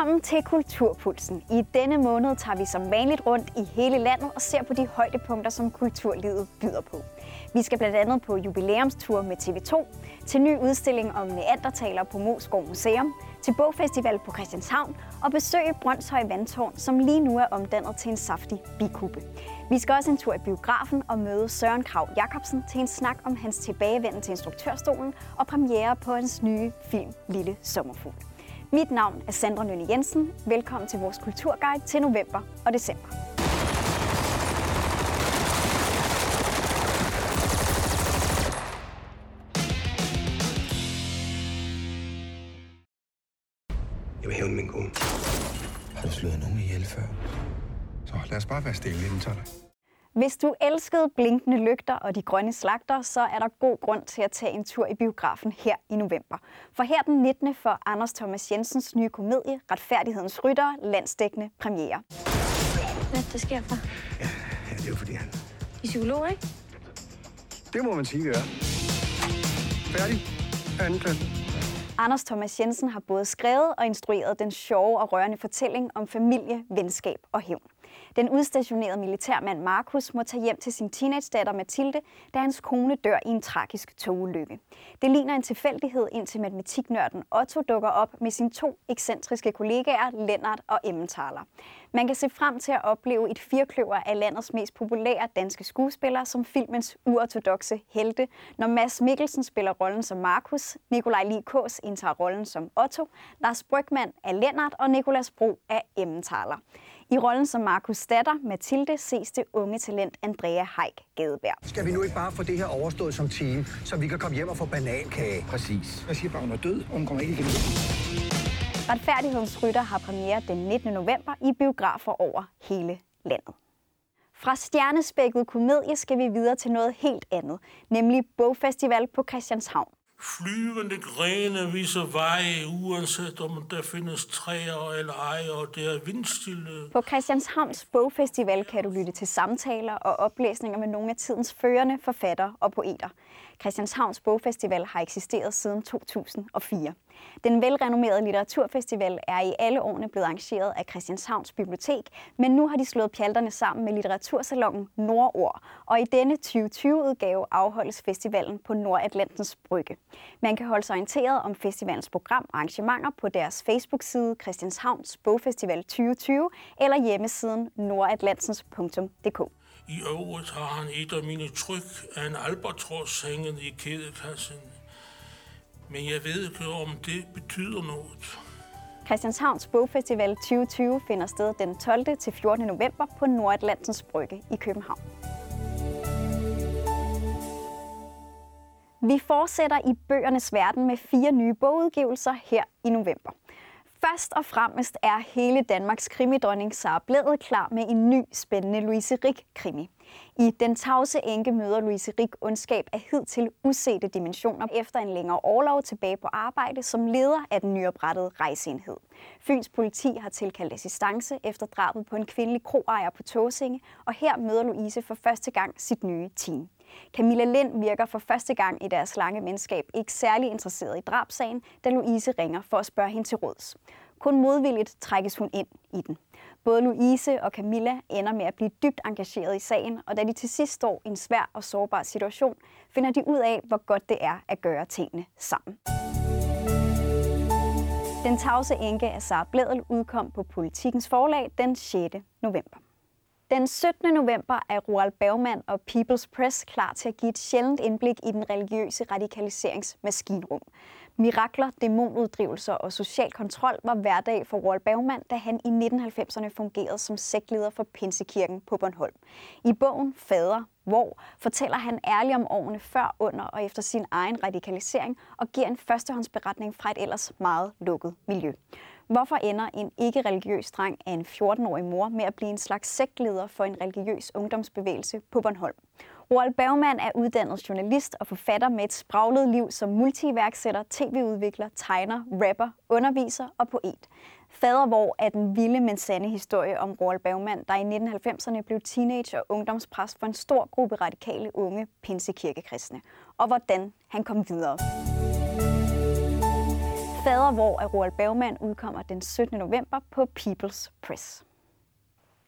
Velkommen til Kulturpulsen. I denne måned tager vi som vanligt rundt i hele landet og ser på de højdepunkter, som kulturlivet byder på. Vi skal blandt andet på jubilæumstur med TV2, til ny udstilling om neandertaler på Moskov Museum, til bogfestival på Christianshavn og besøge Brøndshøj Vandtårn, som lige nu er omdannet til en saftig bikube. Vi skal også en tur i biografen og møde Søren Krav Jacobsen til en snak om hans tilbagevenden til instruktørstolen og premiere på hans nye film Lille Sommerfugl. Mit navn er Sandra Nynne Jensen. Velkommen til vores kulturguide til november og december. Jeg vil hævne min kone. Har du slået nogen ihjel før? Så lad os bare være stille, inden. Hvis du elskede blinkende lygter og de grønne slagter, så er der god grund til at tage en tur i biografen her i november. For her den 19. for Anders Thomas Jensens nye komedie, Retfærdighedens Rytter, landsdækkende premiere. Hvad der sker for? Ja, det er jo fordi han... I psykolog, ikke? Det må man sige, vi er. Færdig. Anden klasse. Anders Thomas Jensen har både skrevet og instrueret den sjove og rørende fortælling om familie, venskab og hævn. Den udstationerede militærmand Markus må tage hjem til sin teenage-datter Mathilde, da hans kone dør i en tragisk togulykke. Det ligner en tilfældighed, indtil matematiknørden Otto dukker op med sine to ekscentriske kollegaer, Lennart og Emmentaler. Man kan se frem til at opleve et firkløver af landets mest populære danske skuespillere som filmens uortodoxe helte, når Mads Mikkelsen spiller rollen som Markus, Nikolaj Likås indtager rollen som Otto, Lars Brygman er Lennart og Nikolas Bro er Emmentaler. I rollen som Markus datter, Mathilde, ses det unge talent Andrea Haik Gadeberg. Skal vi nu ikke bare få det her overstået som team, så vi kan komme hjem og få banankage? Præcis. Jeg siger bare, hun er død, og hun kommer ikke igen. Retfærdighedens Rytter har premiere den 19. november i biografer over hele landet. Fra stjernespækket komedie skal vi videre til noget helt andet, nemlig bogfestival på Christianshavn. Flyvende grene viser veje, uanset om der findes træer eller ej, og det er vindstille. På Christianshavns Bogfestival kan du lytte til samtaler og oplæsninger med nogle af tidens førende forfattere og poeter. Christianshavns Bogfestival har eksisteret siden 2004. Den velrenommerede litteraturfestival er i alle årene blevet arrangeret af Christianshavns Bibliotek, men nu har de slået pjalterne sammen med litteratursalongen Nordord, og i denne 2020-udgave afholdes festivalen på Nordatlantens Brygge. Man kan holde sig orienteret om festivalens program og arrangementer på deres Facebook-side Christianshavns Bogfestival 2020 eller hjemmesiden nordatlantens.dk. I øvrigt har han et af mine tryk af en albatros hængende i kædekassen. Men jeg ved ikke, om det betyder noget. Christianshavns Bogfestival 2020 finder sted den 12. til 14. november på Nordatlantens Brygge i København. Vi fortsætter i bøgernes verden med fire nye bogudgivelser her i november. Først og fremmest er hele Danmarks krimidronning Sara Blædet klar med en ny spændende Louise Rick-krimi. I Den tavse enke møder Louise Rick ondskab af hidtil usete dimensioner efter en længere overlov tilbage på arbejde som leder af den nyoprettede rejseenhed. Fyns politi har tilkaldt assistance efter drabet på en kvindelig kroejer på Tåsinge, og her møder Louise for første gang sit nye team. Camilla Lind virker for første gang i deres lange venskab ikke særlig interesseret i drabsagen, da Louise ringer for at spørge hende til råds. Kun modvilligt trækkes hun ind i den. Både Louise og Camilla ender med at blive dybt engageret i sagen, og da de til sidst står i en svær og sårbar situation, finder de ud af, hvor godt det er at gøre tingene sammen. Den tavse enke af Sara Bledel udkom på Politikens forlag den 6. november. Den 17. november er Roald Bergman og People's Press klar til at give et sjældent indblik i den religiøse radikaliseringsmaskinrum. Mirakler, dæmonuddrivelser og social kontrol var hverdag for Roald Bergman, da han i 1990'erne fungerede som sektleder for Pinsekirken på Bornholm. I bogen Fader, hvor fortæller han ærligt om årene før, under og efter sin egen radikalisering og giver en førstehåndsberetning fra et ellers meget lukket miljø. Hvorfor ender en ikke-religiøs dreng af en 14-årig mor med at blive en slags sektleder for en religiøs ungdomsbevægelse på Bornholm? Roald Bergman er uddannet journalist og forfatter med et spraglet liv som multiværksætter, tv-udvikler, tegner, rapper, underviser og poet. Fader hvor er den vilde, men sande historie om Roald Bergman, der i 1990'erne blev teenage- og ungdomspræst for en stor gruppe radikale unge pinsekirkekristne, og hvordan han kom videre. Fader hvor af Roald Bergman udkommer den 17. november på People's Press.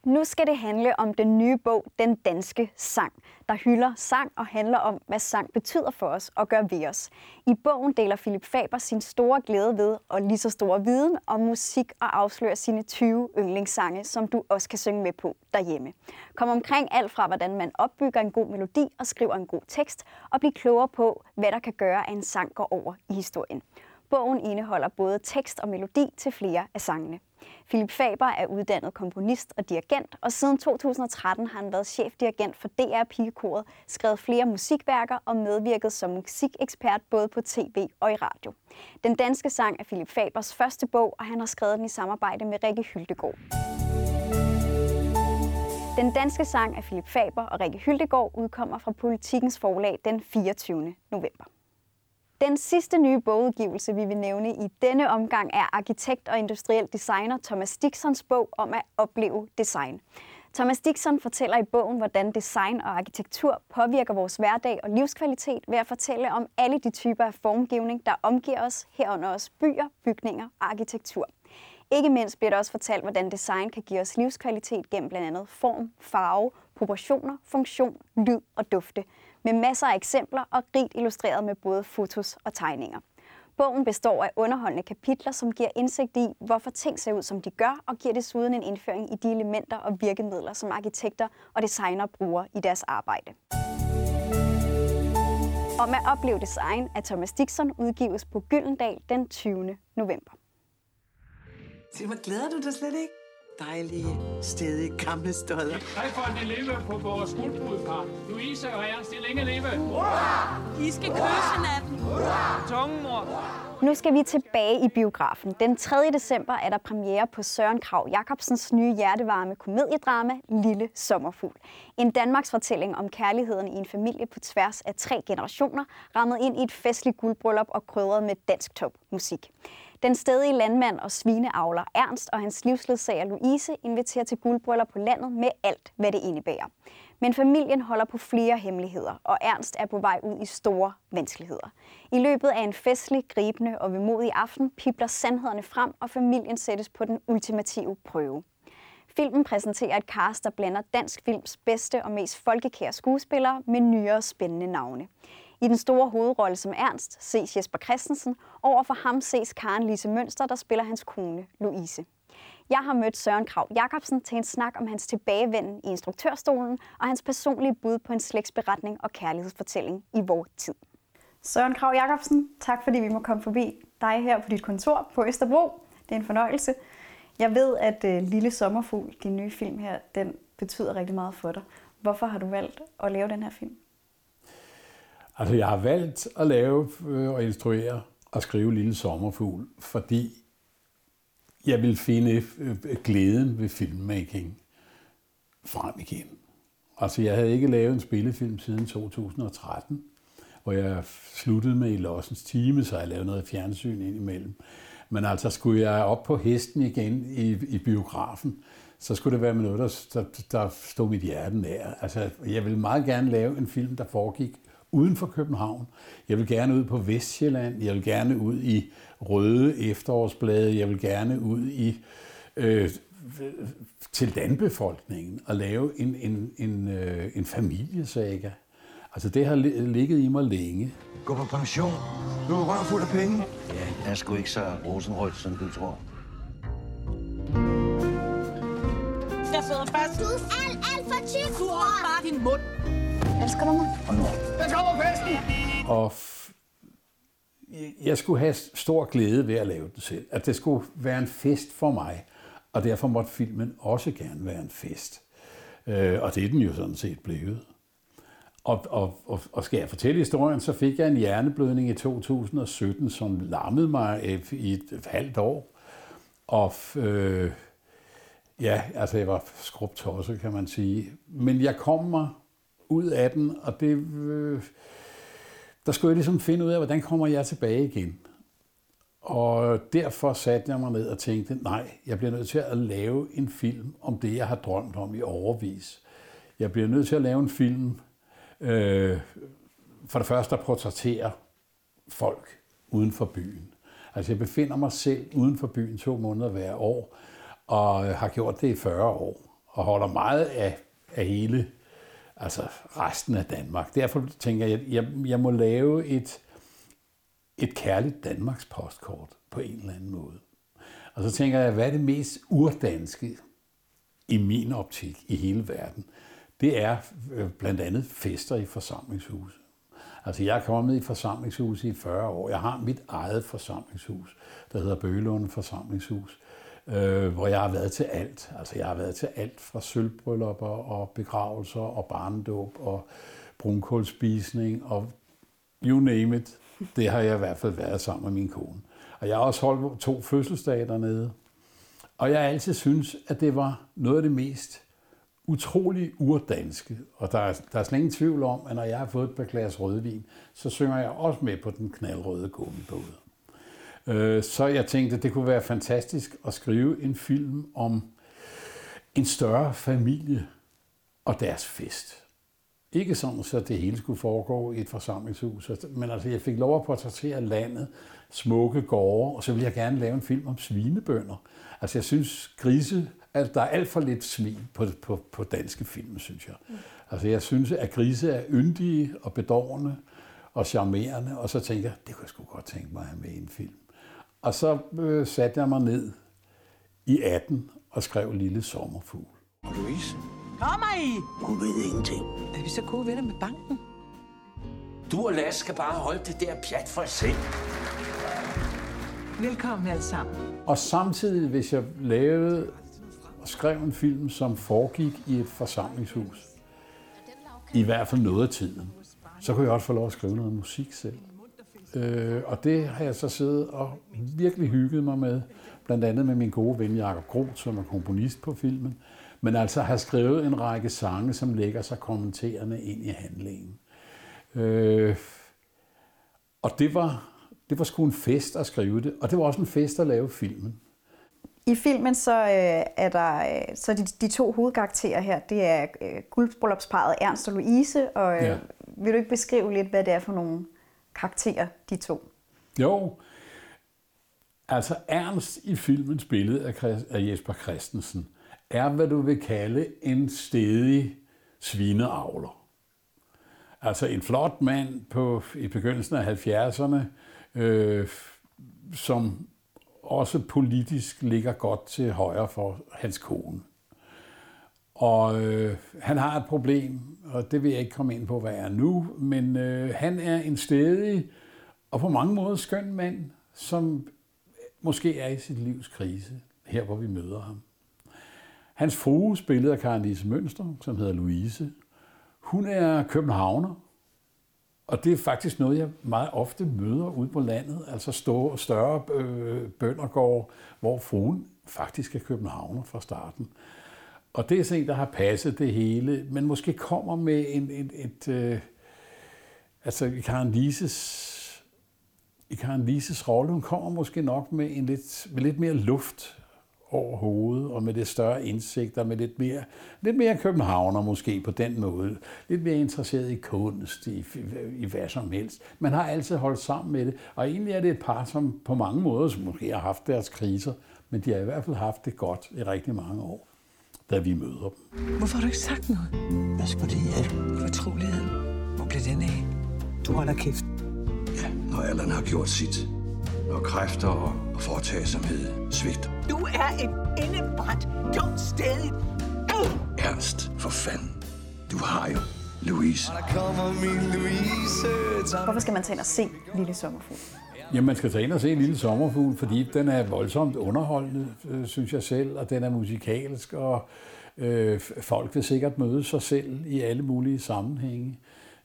Nu skal det handle om den nye bog, Den Danske Sang, der hylder sang og handler om, hvad sang betyder for os og gør ved os. I bogen deler Philip Faber sin store glæde ved og lige så store viden om musik og afslører sine 20 yndlingssange, som du også kan synge med på derhjemme. Kom omkring alt fra, hvordan man opbygger en god melodi og skriver en god tekst, og bliv klogere på, hvad der kan gøre, at en sang går over i historien. Bogen indeholder både tekst og melodi til flere af sangene. Philip Faber er uddannet komponist og dirigent, og siden 2013 har han været chefdirigent for DR Pigekoret, skrevet flere musikværker og medvirket som musikekspert både på tv og i radio. Den danske sang er Philip Fabers første bog, og han har skrevet den i samarbejde med Rikke Hyldegård. Den danske sang af Philip Faber og Rikke Hyldegård udkommer fra Politikens forlag den 24. november. Den sidste nye bogudgivelse, vi vil nævne i denne omgang, er arkitekt og industriel designer Thomas Dixons bog om at opleve design. Thomas Dixon fortæller i bogen, hvordan design og arkitektur påvirker vores hverdag og livskvalitet ved at fortælle om alle de typer af formgivning, der omgiver os, herunder også byer, bygninger og arkitektur. Ikke mindst bliver der også fortalt, hvordan design kan give os livskvalitet gennem blandt andet form, farve, proportioner, funktion, lyd og dufte, med masser af eksempler og rigt illustreret med både fotos og tegninger. Bogen består af underholdende kapitler, som giver indsigt i, hvorfor ting ser ud, som de gør, og giver desuden en indføring i de elementer og virkemidler, som arkitekter og designer bruger i deres arbejde. Om at opleve design af Thomas Dixon udgives på Gyldendal den 20. november. Se, hvor glæder du dig slet ikke? Dejlige, stedige, gamle stodder. Hej for en leve på vores guldbrudpar. Louise og Ernst, de længe leve. I skal kysse natten. Tungen, mor. Nu skal vi tilbage i biografen. Den 3. december er der premiere på Søren Krav Jacobsens nye hjertevarme komediedrama Lille Sommerfugl. En Danmarks fortælling om kærligheden i en familie på tværs af tre generationer, rammet ind i et festligt guldbryllup og krydret med dansk topmusik. Den stedige landmand og svineavler Ernst og hans livsledsager Louise inviterer til guldbryllup på landet med alt, hvad det indebærer. Men familien holder på flere hemmeligheder, og Ernst er på vej ud i store vanskeligheder. I løbet af en festlig, gribende og vemodig aften pipler sandhederne frem, og familien sættes på den ultimative prøve. Filmen præsenterer et cast, der blander dansk films bedste og mest folkekære skuespillere med nyere spændende navne. I den store hovedrolle som Ernst ses Jesper Christensen, over for ham ses Karen Lise Mønster, der spiller hans kone Louise. Jeg har mødt Søren Krav Jacobsen til en snak om hans tilbagevenden i instruktørstolen og hans personlige bud på en slægtsberetning og kærlighedsfortælling i vores tid. Søren Krav Jacobsen, tak fordi vi må komme forbi dig her på dit kontor på Østerbro. Det er en fornøjelse. Jeg ved, at øh, Lille Sommerfugl, din nye film her, den betyder rigtig meget for dig. Hvorfor har du valgt at lave den her film? Altså, jeg har valgt at lave øh, og instruere og skrive Lille Sommerfugl, fordi jeg vil finde øh, glæden ved filmmaking frem igen. Altså, jeg havde ikke lavet en spillefilm siden 2013, hvor jeg sluttede med i Lossens time, så jeg lavede noget fjernsyn indimellem. Men altså, skulle jeg op på hesten igen i, i biografen, så skulle det være med noget, der, der, der stod mit hjerte nær. Altså, jeg vil meget gerne lave en film, der foregik uden for København. Jeg vil gerne ud på Vestjylland. Jeg vil gerne ud i røde efterårsblade. Jeg vil gerne ud i øh, til landbefolkningen og lave en, en, en, øh, en familiesaga. Altså det har ligget i mig længe. Gå på pension. Du er røv fuld af penge. Ja, jeg er sgu ikke så rosenrødt, som du tror. Jeg sidder fast. Du er alt, alt for tyk. Du bare din mund. Elsker du mig? Den kommer festen! Og jeg skulle have stor glæde ved at lave den selv. At det skulle være en fest for mig. Og derfor måtte filmen også gerne være en fest. Øh, og det er den jo sådan set blevet. Og, og, og, og skal jeg fortælle historien, så fik jeg en hjerneblødning i 2017, som lammede mig i et halvt år. Og øh, ja, altså jeg var skrubtosset, kan man sige. Men jeg kom mig ud af den, og det, øh, der skulle jeg ligesom finde ud af, hvordan kommer jeg tilbage igen. Og derfor satte jeg mig ned og tænkte, nej, jeg bliver nødt til at lave en film om det, jeg har drømt om i overvis. Jeg bliver nødt til at lave en film, øh, for det første at portrættere folk uden for byen. Altså jeg befinder mig selv uden for byen to måneder hver år, og har gjort det i 40 år, og holder meget af, af hele, altså resten af Danmark. Derfor tænker jeg, at jeg, jeg må lave et, et kærligt Danmarks postkort på en eller anden måde. Og så tænker jeg, hvad er det mest urdanske i min optik i hele verden? Det er øh, blandt andet fester i forsamlingshuse. Altså jeg er kommet i forsamlingshus i 40 år. Jeg har mit eget forsamlingshus, der hedder Bøgelunde Forsamlingshus, øh, hvor jeg har været til alt. Altså jeg har været til alt fra sølvbryllupper og begravelser og barndåb og brunkålspisning og you name it. Det har jeg i hvert fald været sammen med min kone. Og jeg har også holdt to fødselsdage dernede. Og jeg har altid synes, at det var noget af det mest utrolig urdanske. Og der er, der er slet ingen tvivl om, at når jeg har fået et par glas rødvin, så synger jeg også med på den knaldrøde gummibåde. Øh, så jeg tænkte, at det kunne være fantastisk at skrive en film om en større familie og deres fest. Ikke sådan, så det hele skulle foregå i et forsamlingshus, men altså, jeg fik lov at portrættere landet, smukke gårde, og så ville jeg gerne lave en film om svinebønder. Altså, jeg synes, grise, at der er alt for lidt svin på, på, på danske film, synes jeg. Altså, jeg synes, at grise er yndige og bedårende og charmerende, og så tænker jeg, det kunne jeg sgu godt tænke mig at have med i en film. Og så øh, satte jeg mig ned i 18 og skrev Lille Sommerfugl. Louise? Kommer I? Hun ved ingenting. Er vi så gode venner med banken? Du og Lasse skal bare holde det der pjat for selv. Velkommen alle sammen. Og samtidig, hvis jeg lavede og skrev en film, som foregik i et forsamlingshus, i hvert fald noget af tiden, så kunne jeg også få lov at skrive noget musik selv. Øh, og det har jeg så siddet og virkelig hygget mig med, blandt andet med min gode ven Jakob Groth, som er komponist på filmen, men altså har skrevet en række sange, som lægger sig kommenterende ind i handlingen. Øh, og det var, det var sgu en fest at skrive det, og det var også en fest at lave filmen. I filmen så øh, er der øh, så de, de to hovedkarakterer her, det er øh, guldbryllupsparet Ernst og Louise, og øh, Ja. vil du ikke beskrive lidt, hvad det er for nogle karakterer, de to? Jo, altså Ernst i filmens billede af, Christ, af Jesper Christensen er, hvad du vil kalde en stedig svineavler. Altså en flot mand på, i begyndelsen af 70'erne, øh, som også politisk ligger godt til højre for hans kone. Og øh, han har et problem, og det vil jeg ikke komme ind på, hvad er nu, men øh, han er en stedig og på mange måder skøn mand, som måske er i sit livs krise, her hvor vi møder ham. Hans frue, spillet af Karen Lise Mønster, som hedder Louise, hun er københavner, og det er faktisk noget, jeg meget ofte møder ude på landet, altså store, større øh, bøndergård, hvor fruen faktisk er københavner fra starten. Og det er sådan en, der har passet det hele, men måske kommer med en, en, et... Øh, altså i Karen Lises, i Karen Lises rolle, hun kommer måske nok med, en lidt, med lidt mere luft over hovedet, og med lidt større indsigt, og med lidt mere, lidt mere københavner måske på den måde. Lidt mere interesseret i kunst, i, i hvad som helst. Man har altid holdt sammen med det, og egentlig er det et par, som på mange måder som måske har haft deres kriser, men de har i hvert fald haft det godt i rigtig mange år, da vi møder dem. Hvorfor har du ikke sagt noget? Hvad skulle det hjælpe? Fortroligheden. Hvor blev den af? Du holder kæft. Ja, når alderen har gjort sit. Når kræfter og, foretagsomhed svigter. Du er et indebrændt, dumt sted. Ernst, for fanden. Du har jo Louise. Hvorfor skal man tage ind og se Lille Sommerfugl? Jamen, man skal tage ind og se en lille sommerfugl, fordi den er voldsomt underholdende, øh, synes jeg selv, og den er musikalsk, og øh, folk vil sikkert møde sig selv i alle mulige sammenhænge.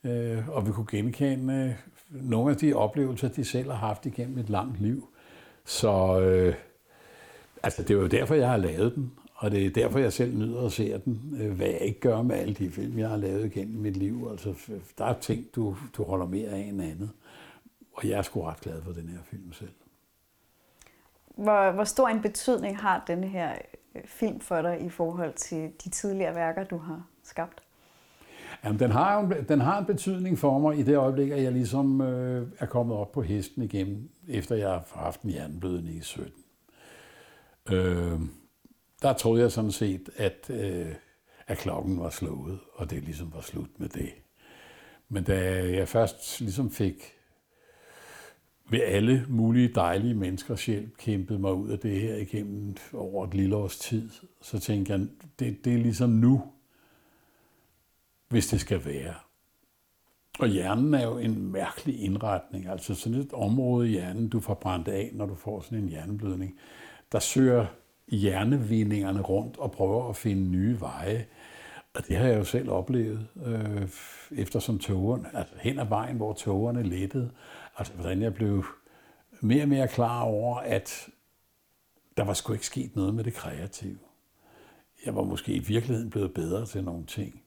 Øh, og vi kunne genkende øh, nogle af de oplevelser, de selv har haft igennem et langt liv. Så øh, altså, det er jo derfor, jeg har lavet den, og det er derfor, jeg selv nyder at se den, øh, hvad jeg ikke gør med alle de film, jeg har lavet igennem mit liv. Altså, der er ting, du, du holder mere af end andet. Og jeg er sgu ret glad for den her film selv. Hvor, hvor stor en betydning har denne her øh, film for dig i forhold til de tidligere værker, du har skabt? Jamen, den, har, den har en betydning for mig i det øjeblik, at jeg ligesom øh, er kommet op på hesten igen, efter jeg har haft en hjerneblødning i 17. Øh, der troede jeg sådan set, at, øh, at klokken var slået, og det ligesom var slut med det. Men da jeg først ligesom fik ved alle mulige dejlige menneskers hjælp kæmpet mig ud af det her igennem over et lille års tid, så tænkte jeg, det, det er ligesom nu, hvis det skal være. Og hjernen er jo en mærkelig indretning, altså sådan et område i hjernen, du får brændt af, når du får sådan en hjerneblødning. Der søger hjernevindingerne rundt og prøver at finde nye veje. Og det har jeg jo selv oplevet, øh, eftersom togerne, altså hen ad vejen, hvor togerne lettede. Altså hvordan jeg blev mere og mere klar over, at der var sgu ikke sket noget med det kreative. Jeg var måske i virkeligheden blevet bedre til nogle ting.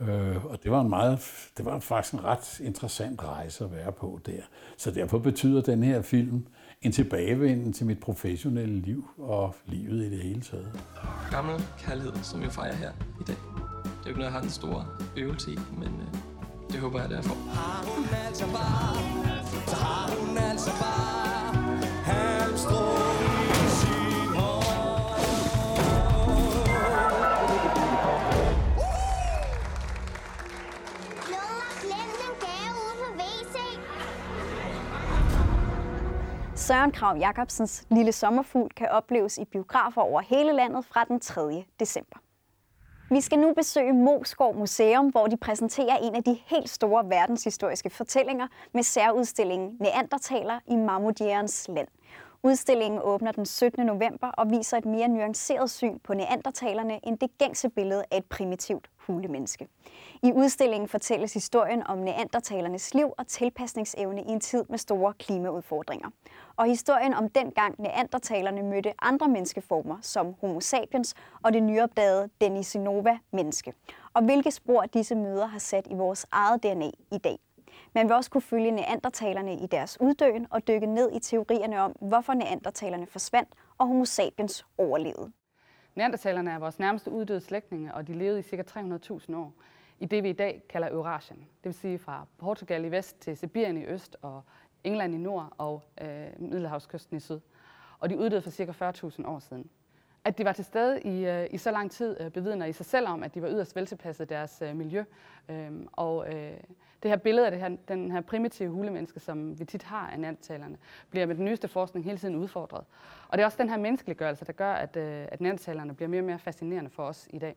Øh, og det var en meget, det var faktisk en ret interessant rejse at være på der. Så derfor betyder den her film en tilbagevenden til mit professionelle liv og livet i det hele taget. gammel kærlighed, som jeg fejrer her i dag. Det er jo ikke noget, jeg har en stor øvelse i, men øh, det håber jeg, at jeg får. Har hun altså bare, så har hun altså bare halmstrå i sin Søren Krav Jacobsens Lille Sommerfugl kan opleves i biografer over hele landet fra den 3. december. Vi skal nu besøge Moskov Museum, hvor de præsenterer en af de helt store verdenshistoriske fortællinger med særudstillingen Neandertaler i Marmodierens land. Udstillingen åbner den 17. november og viser et mere nuanceret syn på neandertalerne end det gængse billede af et primitivt hulemenneske. I udstillingen fortælles historien om neandertalernes liv og tilpasningsevne i en tid med store klimaudfordringer. Og historien om dengang neandertalerne mødte andre menneskeformer som Homo sapiens og det nyopdagede Denisinova-menneske. Og hvilke spor disse møder har sat i vores eget DNA i dag. Man vil også kunne følge neandertalerne i deres uddøen og dykke ned i teorierne om, hvorfor neandertalerne forsvandt og Homo sapiens overlevede. Neandertalerne er vores nærmeste uddøde slægtninge, og de levede i ca. 300.000 år i det, vi i dag kalder Eurasien. Det vil sige fra Portugal i vest til Sibirien i øst og England i nord og øh, Middelhavskysten i syd. Og de uddøde for ca. 40.000 år siden. At de var til stede i, øh, i så lang tid øh, bevidner i sig selv om, at de var yderst veltilpasset deres øh, miljø. Øhm, og øh, det her billede af det her, den her primitive hulemenneske, som vi tit har af neandertalerne, bliver med den nyeste forskning hele tiden udfordret. Og det er også den her menneskeliggørelse, der gør, at, øh, at neandertalerne bliver mere og mere fascinerende for os i dag.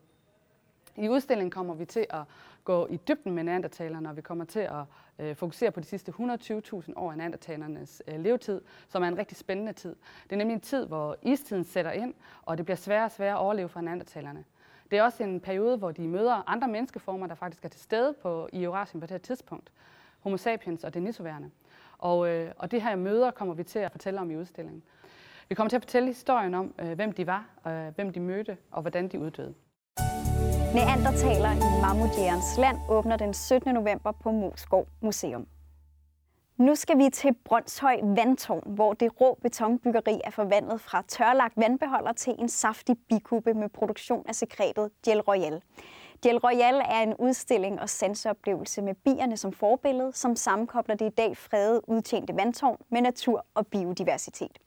I udstillingen kommer vi til at gå i dybden med neandertalerne, og vi kommer til at øh, fokusere på de sidste 120.000 år af neandertalernes øh, levetid, som er en rigtig spændende tid. Det er nemlig en tid, hvor istiden sætter ind, og det bliver sværere og sværere at overleve for neandertalerne. Det er også en periode, hvor de møder andre menneskeformer, der faktisk er til stede på, i Eurasien på det her tidspunkt. Homo sapiens og denisoværende. Og, øh, og det her møder kommer vi til at fortælle om i udstillingen. Vi kommer til at fortælle historien om, øh, hvem de var, øh, hvem de mødte og hvordan de uddøde. Neandertaler i Mammutjærens land åbner den 17. november på Moskov Museum. Nu skal vi til Brøndshøj Vandtårn, hvor det rå betonbyggeri er forvandlet fra tørlagt vandbeholder til en saftig bikube med produktion af sekretet Gel Royal. Gel Royal er en udstilling og sanseoplevelse med bierne som forbillede, som sammenkobler det i dag fredede udtjente vandtårn med natur og biodiversitet.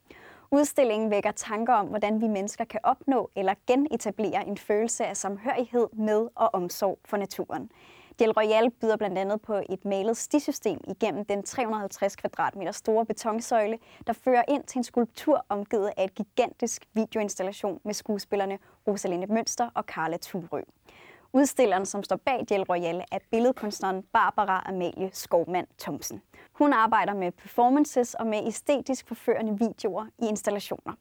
Udstillingen vækker tanker om, hvordan vi mennesker kan opnå eller genetablere en følelse af samhørighed med og omsorg for naturen. Del Royal byder blandt andet på et malet stisystem igennem den 350 kvadratmeter store betonsøjle, der fører ind til en skulptur omgivet af et gigantisk videoinstallation med skuespillerne Rosalinde Mønster og Carla Thurø. Udstilleren, som står bag Del Royale, er billedkunstneren Barbara Amalie Skovmand Thomsen. Hun arbejder med performances og med æstetisk forførende videoer i installationer.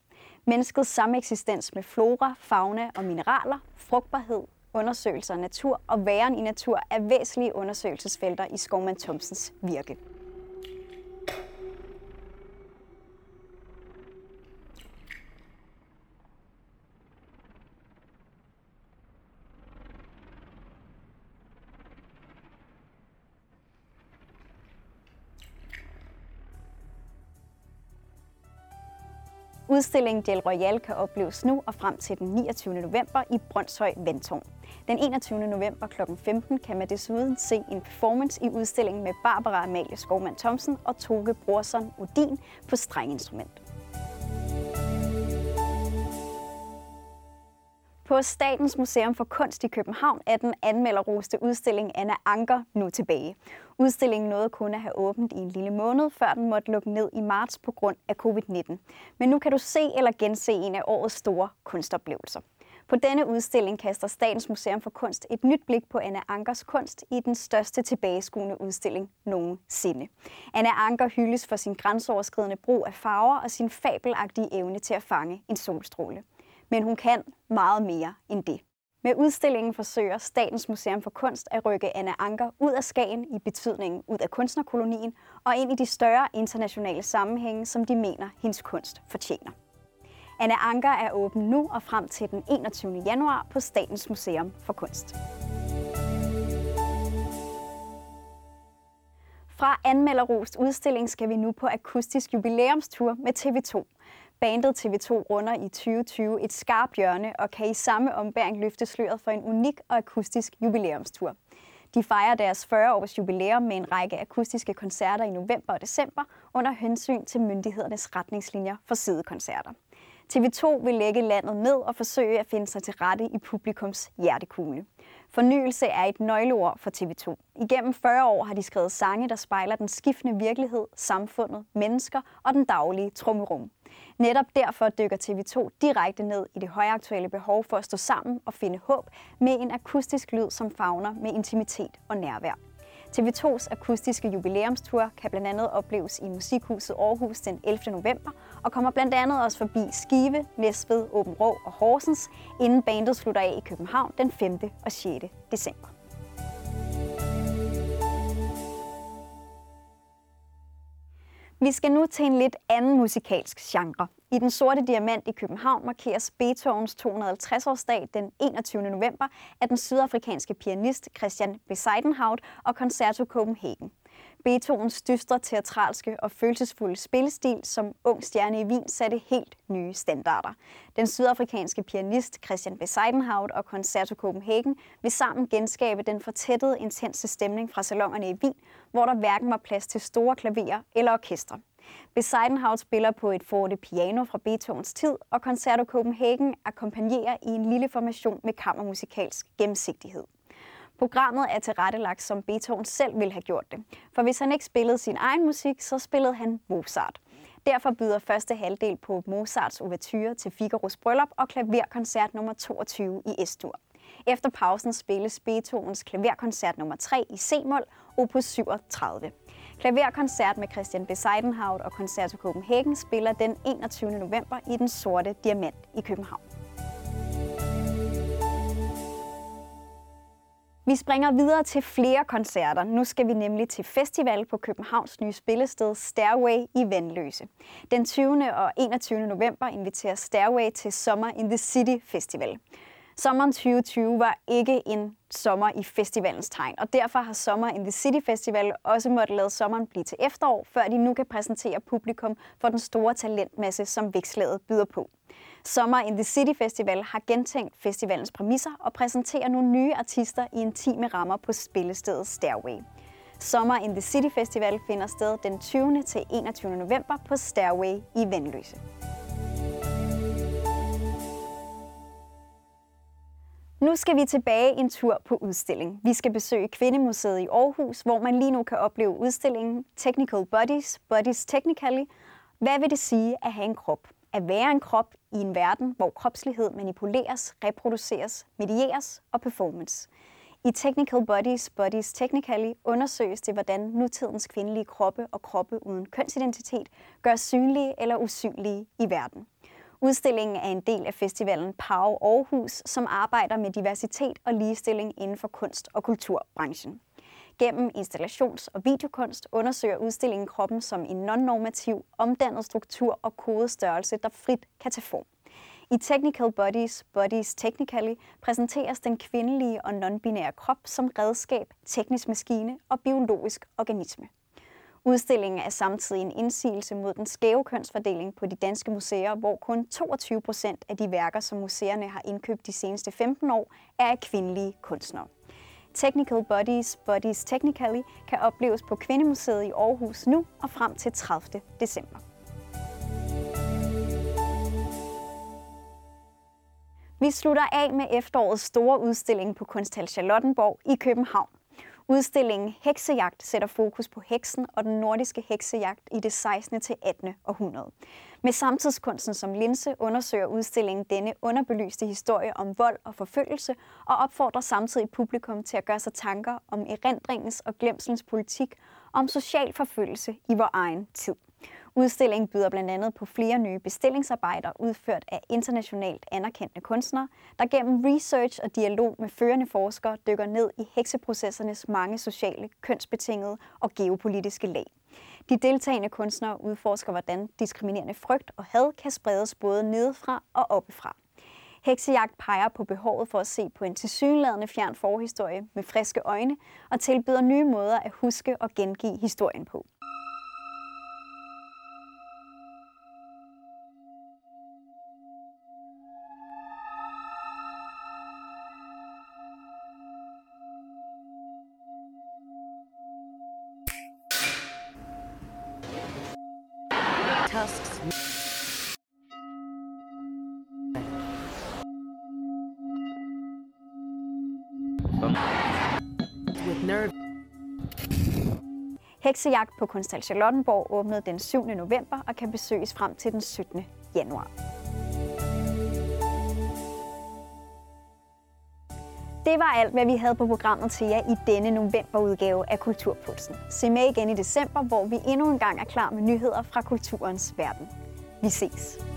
Menneskets sameksistens med flora, fauna og mineraler, frugtbarhed, undersøgelser af natur og væren i natur er væsentlige undersøgelsesfelter i Skovmand Thomsens virke. Udstillingen Del Royal kan opleves nu og frem til den 29. november i Brøndshøj Vandtårn. Den 21. november kl. 15 kan man desuden se en performance i udstillingen med Barbara Amalie Skovmand Thomsen og Toge Brorson Odin på strenginstrument. På Statens Museum for Kunst i København er den anmelderroste udstilling Anna Anker nu tilbage. Udstillingen nåede kun at have åbent i en lille måned, før den måtte lukke ned i marts på grund af covid-19. Men nu kan du se eller gense en af årets store kunstoplevelser. På denne udstilling kaster Statens Museum for Kunst et nyt blik på Anna Ankers kunst i den største tilbageskuende udstilling nogensinde. Anna Anker hyldes for sin grænseoverskridende brug af farver og sin fabelagtige evne til at fange en solstråle men hun kan meget mere end det. Med udstillingen forsøger Statens Museum for Kunst at rykke Anna Anker ud af Skagen i betydningen ud af kunstnerkolonien og ind i de større internationale sammenhænge, som de mener, hendes kunst fortjener. Anna Anker er åben nu og frem til den 21. januar på Statens Museum for Kunst. Fra anmelderrost udstilling skal vi nu på akustisk jubilæumstur med TV2. Bandet TV2 runder i 2020 et skarpt hjørne og kan i samme ombæring løfte sløret for en unik og akustisk jubilæumstur. De fejrer deres 40-års jubilæum med en række akustiske koncerter i november og december under hensyn til myndighedernes retningslinjer for sidekoncerter. TV2 vil lægge landet ned og forsøge at finde sig til rette i publikums hjertekugle. Fornyelse er et nøgleord for TV2. Igennem 40 år har de skrevet sange, der spejler den skiftende virkelighed, samfundet, mennesker og den daglige trummerum. Netop derfor dykker TV2 direkte ned i det højaktuelle behov for at stå sammen og finde håb med en akustisk lyd, som fagner med intimitet og nærvær. TV2's akustiske jubilæumstur kan blandt andet opleves i Musikhuset Aarhus den 11. november og kommer blandt andet også forbi Skive, Næstved, Åben Rå og Horsens, inden bandet slutter af i København den 5. og 6. december. Vi skal nu til en lidt anden musikalsk genre. I Den Sorte Diamant i København markeres Beethovens 250-årsdag den 21. november af den sydafrikanske pianist Christian Bezuidenhout og Concerto Copenhagen. Beethovens dystre, teatralske og følelsesfulde spillestil som ung stjerne i Wien satte helt nye standarder. Den sydafrikanske pianist Christian Bezuidenhout og Concerto Copenhagen vil sammen genskabe den fortættede, intense stemning fra salongerne i Wien, hvor der hverken var plads til store klaverer eller orkestre. Bezuidenhout spiller på et forte piano fra Beethovens tid, og Concerto Copenhagen akkompagnerer i en lille formation med kammermusikalsk gennemsigtighed. Programmet er tilrettelagt, som Beethoven selv ville have gjort det. For hvis han ikke spillede sin egen musik, så spillede han Mozart. Derfor byder første halvdel på Mozarts ouverture til Figaros bryllup og klaverkoncert nummer 22 i S-dur. Efter pausen spilles Beethovens klaverkoncert nummer 3 i C-mol, opus 37. Klaverkoncert med Christian Beseidenhout og Concerto Copenhagen spiller den 21. november i Den Sorte Diamant i København. Vi springer videre til flere koncerter. Nu skal vi nemlig til festival på Københavns nye spillested Stairway i Vandløse. Den 20. og 21. november inviterer Stairway til Summer in the City Festival. Sommeren 2020 var ikke en sommer i festivalens tegn, og derfor har Sommer in the City Festival også måttet lade sommeren blive til efterår, før de nu kan præsentere publikum for den store talentmasse, som vækslaget byder på. Summer in the City Festival har gentænkt festivalens præmisser og præsenterer nogle nye artister i intime rammer på spillestedet Stairway. Summer in the City Festival finder sted den 20. til 21. november på Stairway i Vendløse. Nu skal vi tilbage en tur på udstilling. Vi skal besøge Kvindemuseet i Aarhus, hvor man lige nu kan opleve udstillingen Technical Bodies, Bodies Technically. Hvad vil det sige at have en krop? At være en krop i en verden, hvor kropslighed manipuleres, reproduceres, medieres og performance. I Technical Bodies, Bodies Technically undersøges det, hvordan nutidens kvindelige kroppe og kroppe uden kønsidentitet gør synlige eller usynlige i verden. Udstillingen er en del af festivalen Pau Aarhus, som arbejder med diversitet og ligestilling inden for kunst- og kulturbranchen. Gennem installations- og videokunst undersøger udstillingen kroppen som en non-normativ, omdannet struktur og kodestørrelse, der frit kan tage form. I Technical Bodies, Bodies Technically, præsenteres den kvindelige og non-binære krop som redskab, teknisk maskine og biologisk organisme. Udstillingen er samtidig en indsigelse mod den skæve kønsfordeling på de danske museer, hvor kun 22 procent af de værker, som museerne har indkøbt de seneste 15 år, er af kvindelige kunstnere. Technical Bodies, Bodies Technically, kan opleves på Kvindemuseet i Aarhus nu og frem til 30. december. Vi slutter af med efterårets store udstilling på Kunsthal Charlottenborg i København. Udstillingen Heksejagt sætter fokus på heksen og den nordiske heksejagt i det 16. til 18. århundrede. Med samtidskunsten som linse undersøger udstillingen denne underbelyste historie om vold og forfølgelse og opfordrer samtidig publikum til at gøre sig tanker om erindringens og glemselens politik om social forfølgelse i vores egen tid. Udstillingen byder blandt andet på flere nye bestillingsarbejder udført af internationalt anerkendte kunstnere, der gennem research og dialog med førende forskere dykker ned i hekseprocessernes mange sociale, kønsbetingede og geopolitiske lag. De deltagende kunstnere udforsker, hvordan diskriminerende frygt og had kan spredes både nedefra og oppefra. Heksejagt peger på behovet for at se på en tilsyneladende fjern forhistorie med friske øjne og tilbyder nye måder at huske og gengive historien på. Nerve. Heksejagt på Kunsthal Charlottenborg åbnede den 7. november og kan besøges frem til den 17. januar. Det var alt, hvad vi havde på programmet til jer i denne novemberudgave af Kulturpulsen. Se med igen i december, hvor vi endnu en gang er klar med nyheder fra kulturens verden. Vi ses.